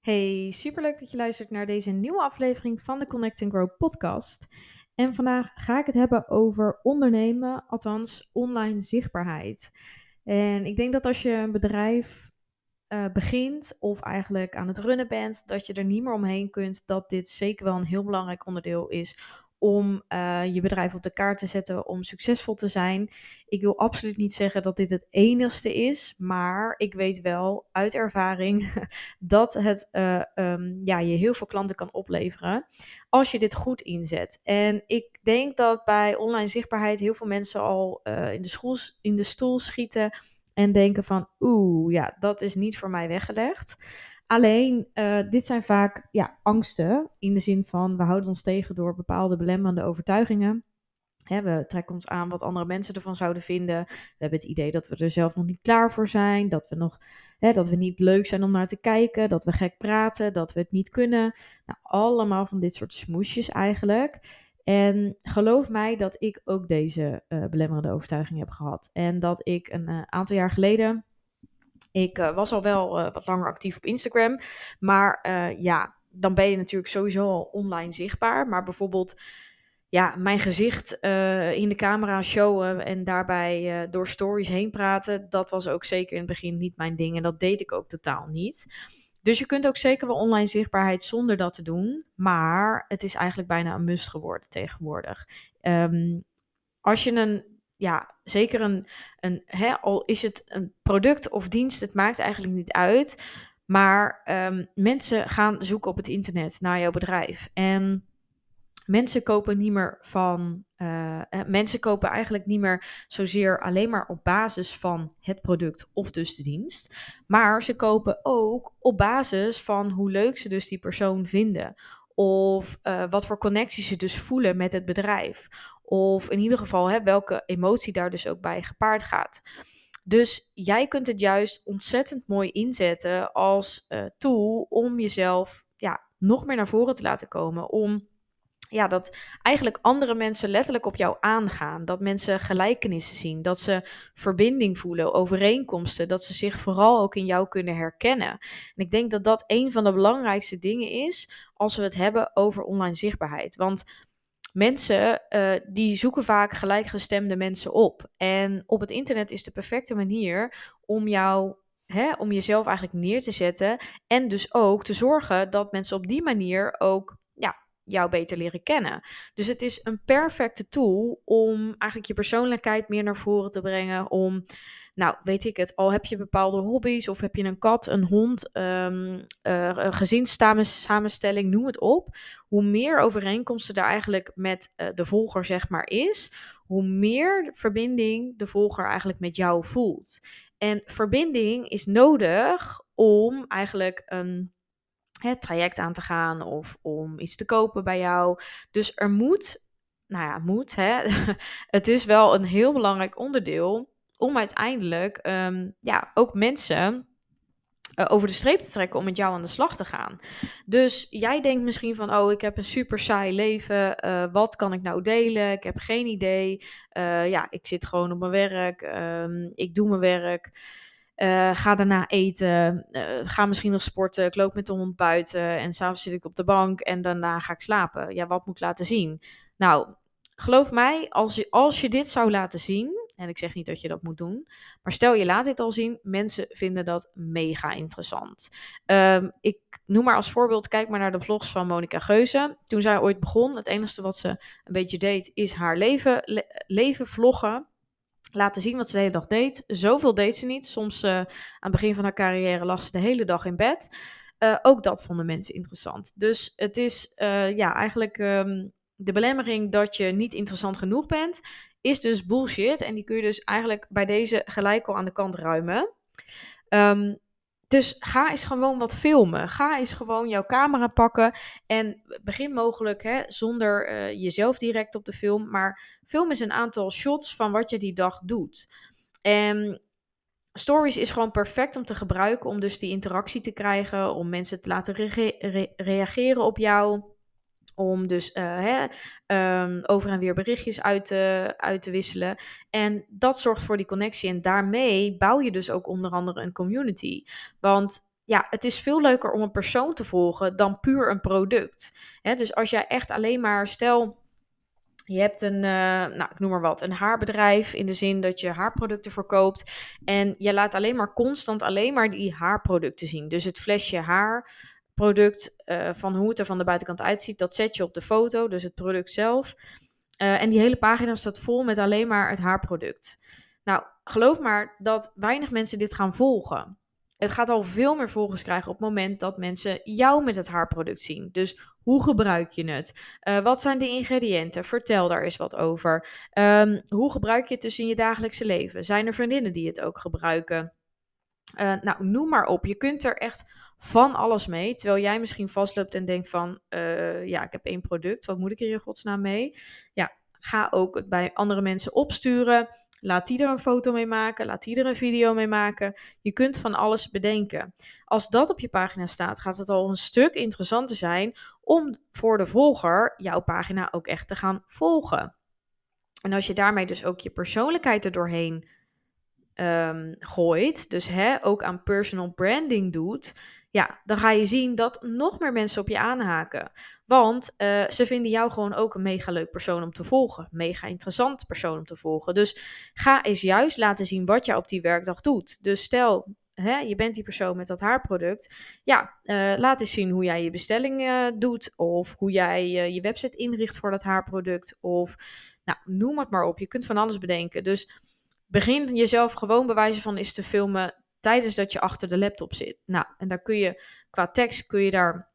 Hey, superleuk dat je luistert naar deze nieuwe aflevering van de Connect and Grow podcast. En vandaag ga ik het hebben over ondernemen, althans online zichtbaarheid. En ik denk dat als je een bedrijf uh, begint of eigenlijk aan het runnen bent, dat je er niet meer omheen kunt dat dit zeker wel een heel belangrijk onderdeel is om uh, je bedrijf op de kaart te zetten, om succesvol te zijn. Ik wil absoluut niet zeggen dat dit het enigste is, maar ik weet wel uit ervaring dat het uh, um, ja, je heel veel klanten kan opleveren als je dit goed inzet. En ik denk dat bij online zichtbaarheid heel veel mensen al uh, in, de in de stoel schieten en denken van oeh, ja, dat is niet voor mij weggelegd. Alleen, uh, dit zijn vaak ja, angsten in de zin van we houden ons tegen door bepaalde belemmerende overtuigingen. Hè, we trekken ons aan wat andere mensen ervan zouden vinden. We hebben het idee dat we er zelf nog niet klaar voor zijn. Dat we, nog, hè, dat we niet leuk zijn om naar te kijken. Dat we gek praten. Dat we het niet kunnen. Nou, allemaal van dit soort smoesjes eigenlijk. En geloof mij dat ik ook deze uh, belemmerende overtuiging heb gehad. En dat ik een uh, aantal jaar geleden ik uh, was al wel uh, wat langer actief op Instagram. Maar uh, ja, dan ben je natuurlijk sowieso al online zichtbaar. Maar bijvoorbeeld, ja, mijn gezicht in de camera showen en daarbij door stories heen praten. Dat was ook zeker in het begin niet mijn ding. En dat deed ik ook totaal niet. Dus je kunt ook zeker wel online zichtbaarheid zonder dat te doen. Maar het is eigenlijk bijna een must geworden tegenwoordig. Um, als je een ja, zeker een, een hè, al is het een product of dienst, het maakt eigenlijk niet uit. Maar um, mensen gaan zoeken op het internet naar jouw bedrijf. En mensen kopen niet meer van. Uh, mensen kopen eigenlijk niet meer zozeer alleen maar op basis van het product of dus de dienst. Maar ze kopen ook op basis van hoe leuk ze dus die persoon vinden. Of uh, wat voor connecties ze dus voelen met het bedrijf. Of in ieder geval hè, welke emotie daar dus ook bij gepaard gaat. Dus jij kunt het juist ontzettend mooi inzetten als uh, tool om jezelf ja, nog meer naar voren te laten komen. Om ja, dat eigenlijk andere mensen letterlijk op jou aangaan. Dat mensen gelijkenissen zien. Dat ze verbinding voelen, overeenkomsten. Dat ze zich vooral ook in jou kunnen herkennen. En ik denk dat dat een van de belangrijkste dingen is als we het hebben over online zichtbaarheid. Want mensen uh, die zoeken vaak gelijkgestemde mensen op. En op het internet is de perfecte manier om jou. Hè, om jezelf eigenlijk neer te zetten. En dus ook te zorgen dat mensen op die manier ook ja, jou beter leren kennen. Dus het is een perfecte tool om eigenlijk je persoonlijkheid meer naar voren te brengen. Om nou, weet ik het, al heb je bepaalde hobby's of heb je een kat, een hond, um, uh, gezinssamenstelling, noem het op. Hoe meer overeenkomsten er eigenlijk met uh, de volger zeg maar is, hoe meer verbinding de volger eigenlijk met jou voelt. En verbinding is nodig om eigenlijk een traject aan te gaan of om iets te kopen bij jou. Dus er moet, nou ja, moet, hè. het is wel een heel belangrijk onderdeel om uiteindelijk um, ja, ook mensen uh, over de streep te trekken om met jou aan de slag te gaan. Dus jij denkt misschien van, oh, ik heb een super saai leven. Uh, wat kan ik nou delen? Ik heb geen idee. Uh, ja, ik zit gewoon op mijn werk. Um, ik doe mijn werk. ga daarna eten. ga misschien nog sporten. Ik loop met de hond buiten. En s'avonds zit ik op de bank. En daarna ga ik slapen. Ja, wat moet ik laten zien? Nou, geloof mij, als je, als je dit zou laten zien en ik zeg niet dat je dat moet doen. Maar stel je laat dit al zien. Mensen vinden dat mega interessant. Um, ik noem maar als voorbeeld. Kijk maar naar de vlogs van Monica Geuze. Toen zij ooit begon. Het enige wat ze een beetje deed. Is haar leven, le leven vloggen. Laten zien wat ze de hele dag deed. Zoveel deed ze niet. Soms uh, aan het begin van haar carrière lag ze de hele dag in bed. Uh, ook dat vonden mensen interessant. Dus het is uh, ja, eigenlijk um, de belemmering dat je niet interessant genoeg bent, is dus bullshit. En die kun je dus eigenlijk bij deze gelijk al aan de kant ruimen. Um, dus ga eens gewoon wat filmen. Ga eens gewoon jouw camera pakken. En begin mogelijk hè, zonder uh, jezelf direct op de film. Maar film eens een aantal shots van wat je die dag doet. En Stories is gewoon perfect om te gebruiken. Om dus die interactie te krijgen. Om mensen te laten re re reageren op jou om dus uh, hè, um, over en weer berichtjes uit te, uit te wisselen. En dat zorgt voor die connectie. En daarmee bouw je dus ook onder andere een community. Want ja, het is veel leuker om een persoon te volgen dan puur een product. dus als jij echt alleen maar, stel, je hebt een, uh, nou, ik noem maar wat, een haarbedrijf in de zin dat je haarproducten verkoopt. En je laat alleen maar constant alleen maar die haarproducten zien. Dus het flesje haarproduct, uh, van hoe het er van de buitenkant uitziet, dat zet je op de foto, dus het product zelf. Uh, en die hele pagina staat vol met alleen maar het haarproduct. Nou, geloof maar dat weinig mensen dit gaan volgen. Het gaat al veel meer volgers krijgen op het moment dat mensen jou met het haarproduct zien. Dus hoe gebruik je het? Uh, wat zijn de ingrediënten? Vertel daar eens wat over. Um, hoe gebruik je het dus in je dagelijkse leven? Zijn er vriendinnen die het ook gebruiken? Uh, nou, noem maar op. Je kunt er echt van alles mee. Terwijl jij misschien vastloopt en denkt van, uh, ja, ik heb één product. Wat moet ik er in godsnaam mee? Ja, ga ook bij andere mensen opsturen. Laat die er een foto mee maken, laat die er een video mee maken. Je kunt van alles bedenken. Als dat op je pagina staat, gaat het al een stuk interessanter zijn om voor de volger jouw pagina ook echt te gaan volgen. En als je daarmee dus ook je persoonlijkheid er doorheen um, gooit, dus hè, ook aan personal branding doet, ja, dan ga je zien dat nog meer mensen op je aanhaken. Want uh, ze vinden jou gewoon ook een mega leuk persoon om te volgen. Mega interessant persoon om te volgen. Dus ga eens juist laten zien wat je op die werkdag doet. Dus stel, hè, je bent die persoon met dat haarproduct. Ja, uh, laat eens zien hoe jij je bestelling uh, doet. Of hoe jij je website inricht voor dat haarproduct. Of nou, noem het maar op. Je kunt van alles bedenken. Dus begin jezelf gewoon bewijzen van is te filmen tijdens dat je achter de laptop zit. Nou, en daar kun je qua tekst kun je daar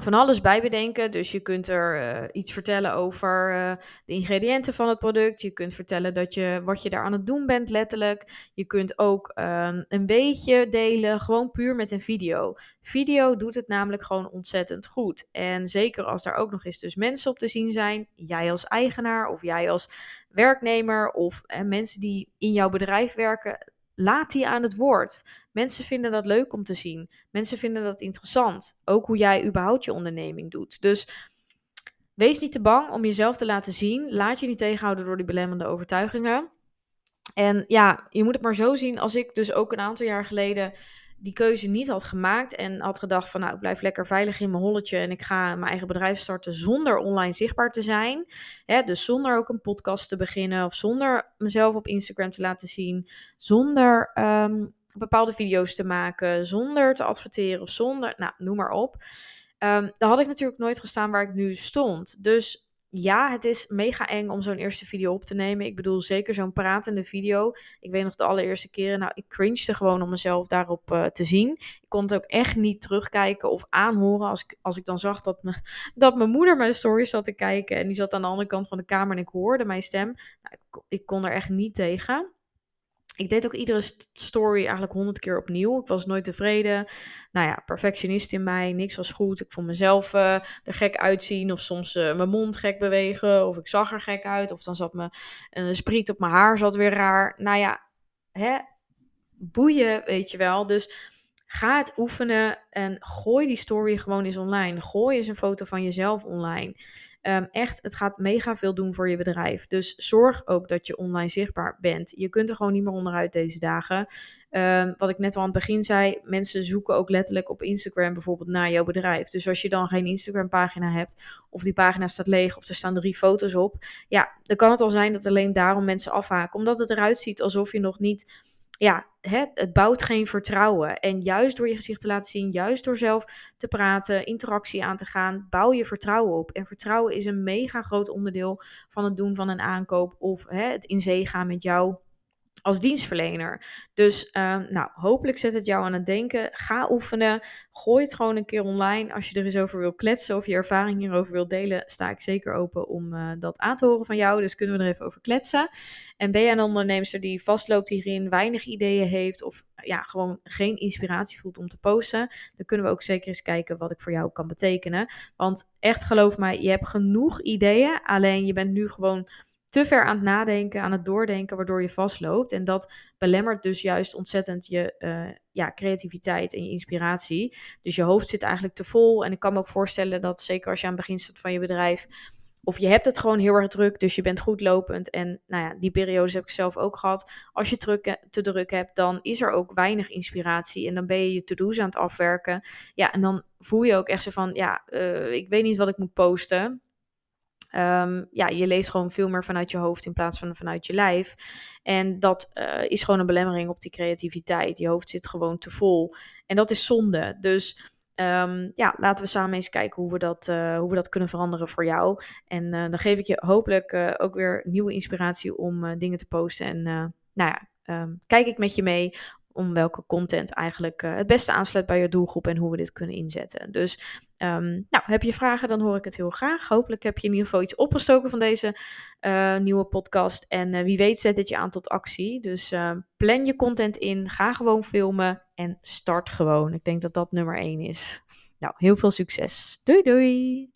van alles bij bedenken. Dus je kunt er uh, iets vertellen over uh, de ingrediënten van het product. Je kunt vertellen dat je, wat je daar aan het doen bent, letterlijk. Je kunt ook um, een beetje delen, gewoon puur met een video. Video doet het namelijk gewoon ontzettend goed. En zeker als daar ook nog eens dus mensen op te zien zijn. Jij als eigenaar of jij als werknemer of uh, mensen die in jouw bedrijf werken laat die aan het woord. Mensen vinden dat leuk om te zien. Mensen vinden dat interessant. Ook hoe jij überhaupt je onderneming doet. Dus wees niet te bang om jezelf te laten zien. Laat je niet tegenhouden door die belemmerende overtuigingen. En ja, je moet het maar zo zien als ik dus ook een aantal jaar geleden die keuze niet had gemaakt en had gedacht van nou, ik blijf lekker veilig in mijn holletje en ik ga mijn eigen bedrijf starten zonder online zichtbaar te zijn. Hè, dus zonder ook een podcast te beginnen of zonder mezelf op Instagram te laten zien, zonder um, bepaalde video's te maken, zonder te adverteren of zonder, nou, noem maar op. Um, dan had ik natuurlijk nooit gestaan waar ik nu stond. Dus ja, het is mega eng om zo'n eerste video op te nemen. Ik bedoel, zeker zo'n pratende video. Ik weet nog de allereerste keren, nou, ik cringede gewoon om mezelf daarop uh, te zien. Ik kon het ook echt niet terugkijken of aanhoren als ik, als ik dan zag dat, me, dat mijn moeder mijn stories zat te kijken. En die zat aan de andere kant van de kamer en ik hoorde mijn stem. Nou, ik, ik kon er echt niet tegen ik deed ook iedere story eigenlijk honderd keer opnieuw. Ik was nooit tevreden. Nou ja, perfectionist in mij. Niks was goed. Ik vond mezelf uh, er gek uitzien. Of soms uh, mijn mond gek bewegen. Of ik zag er gek uit. Of dan zat me een uh, spriet op mijn haar zat weer raar. Nou ja, hè, boeien, weet je wel. Dus ga het oefenen en gooi die story gewoon eens online. Gooi eens een foto van jezelf online. Um, echt, het gaat mega veel doen voor je bedrijf. Dus zorg ook dat je online zichtbaar bent. Je kunt er gewoon niet meer onderuit deze dagen. Um, wat ik net al aan het begin zei, mensen zoeken ook letterlijk op Instagram bijvoorbeeld naar jouw bedrijf. Dus als je dan geen Instagram pagina hebt, of die pagina staat leeg, of er staan drie foto's op, ja, dan kan het al zijn dat alleen daarom mensen afhaken. Omdat het eruit ziet alsof je nog niet ja, hè, het bouwt geen vertrouwen. En juist door je gezicht te laten zien, juist door zelf te praten, interactie aan te gaan, bouw je vertrouwen op. En vertrouwen is een mega groot onderdeel van het doen van een aankoop of hè, het in zee gaan met jou als dienstverlener. Dus uh, nou, hopelijk zet het jou aan het denken. Ga oefenen. Gooi het gewoon een keer online. Als je er eens over wil kletsen of je ervaring hierover wil delen, sta ik zeker open om uh, dat aan te horen van jou. Dus kunnen we er even over kletsen. En ben je een ondernemer die vastloopt hierin, weinig ideeën heeft of ja, gewoon geen inspiratie voelt om te posten, dan kunnen we ook zeker eens kijken wat ik voor jou kan betekenen. Want echt geloof mij, je hebt genoeg ideeën, alleen je bent nu gewoon te ver aan het nadenken, aan het doordenken, waardoor je vastloopt. En dat belemmert dus juist ontzettend je uh, ja, creativiteit en je inspiratie. Dus je hoofd zit eigenlijk te vol. En ik kan me ook voorstellen dat, zeker als je aan het begin staat van je bedrijf, of je hebt het gewoon heel erg druk, dus je bent goed lopend. En nou ja, die periodes heb ik zelf ook gehad. Als je druk, te druk hebt, dan is er ook weinig inspiratie. En dan ben je je to-do's aan het afwerken. Ja, en dan voel je ook echt zo van, ja, uh, ik weet niet wat ik moet posten. Um, ja, je leeft gewoon veel meer vanuit je hoofd in plaats van vanuit je lijf. En dat uh, is gewoon een belemmering op die creativiteit. Je hoofd zit gewoon te vol. En dat is zonde. Dus Um, ja, laten we samen eens kijken hoe we dat, uh, hoe we dat kunnen veranderen voor jou. En uh, dan geef ik je hopelijk ook weer nieuwe inspiratie om dingen te posten. En nou ja, um, kijk ik met je mee om welke content eigenlijk het beste aansluit bij je doelgroep en hoe we dit kunnen inzetten. Dus um, nou, heb je vragen, dan hoor ik het heel graag. Hopelijk heb je in ieder geval iets opgestoken van deze nieuwe podcast. En wie weet zet dit je aan tot actie. Dus plan je content in, ga gewoon filmen en start gewoon. Ik denk dat dat nummer één is. Nou, heel veel succes. Doei doei!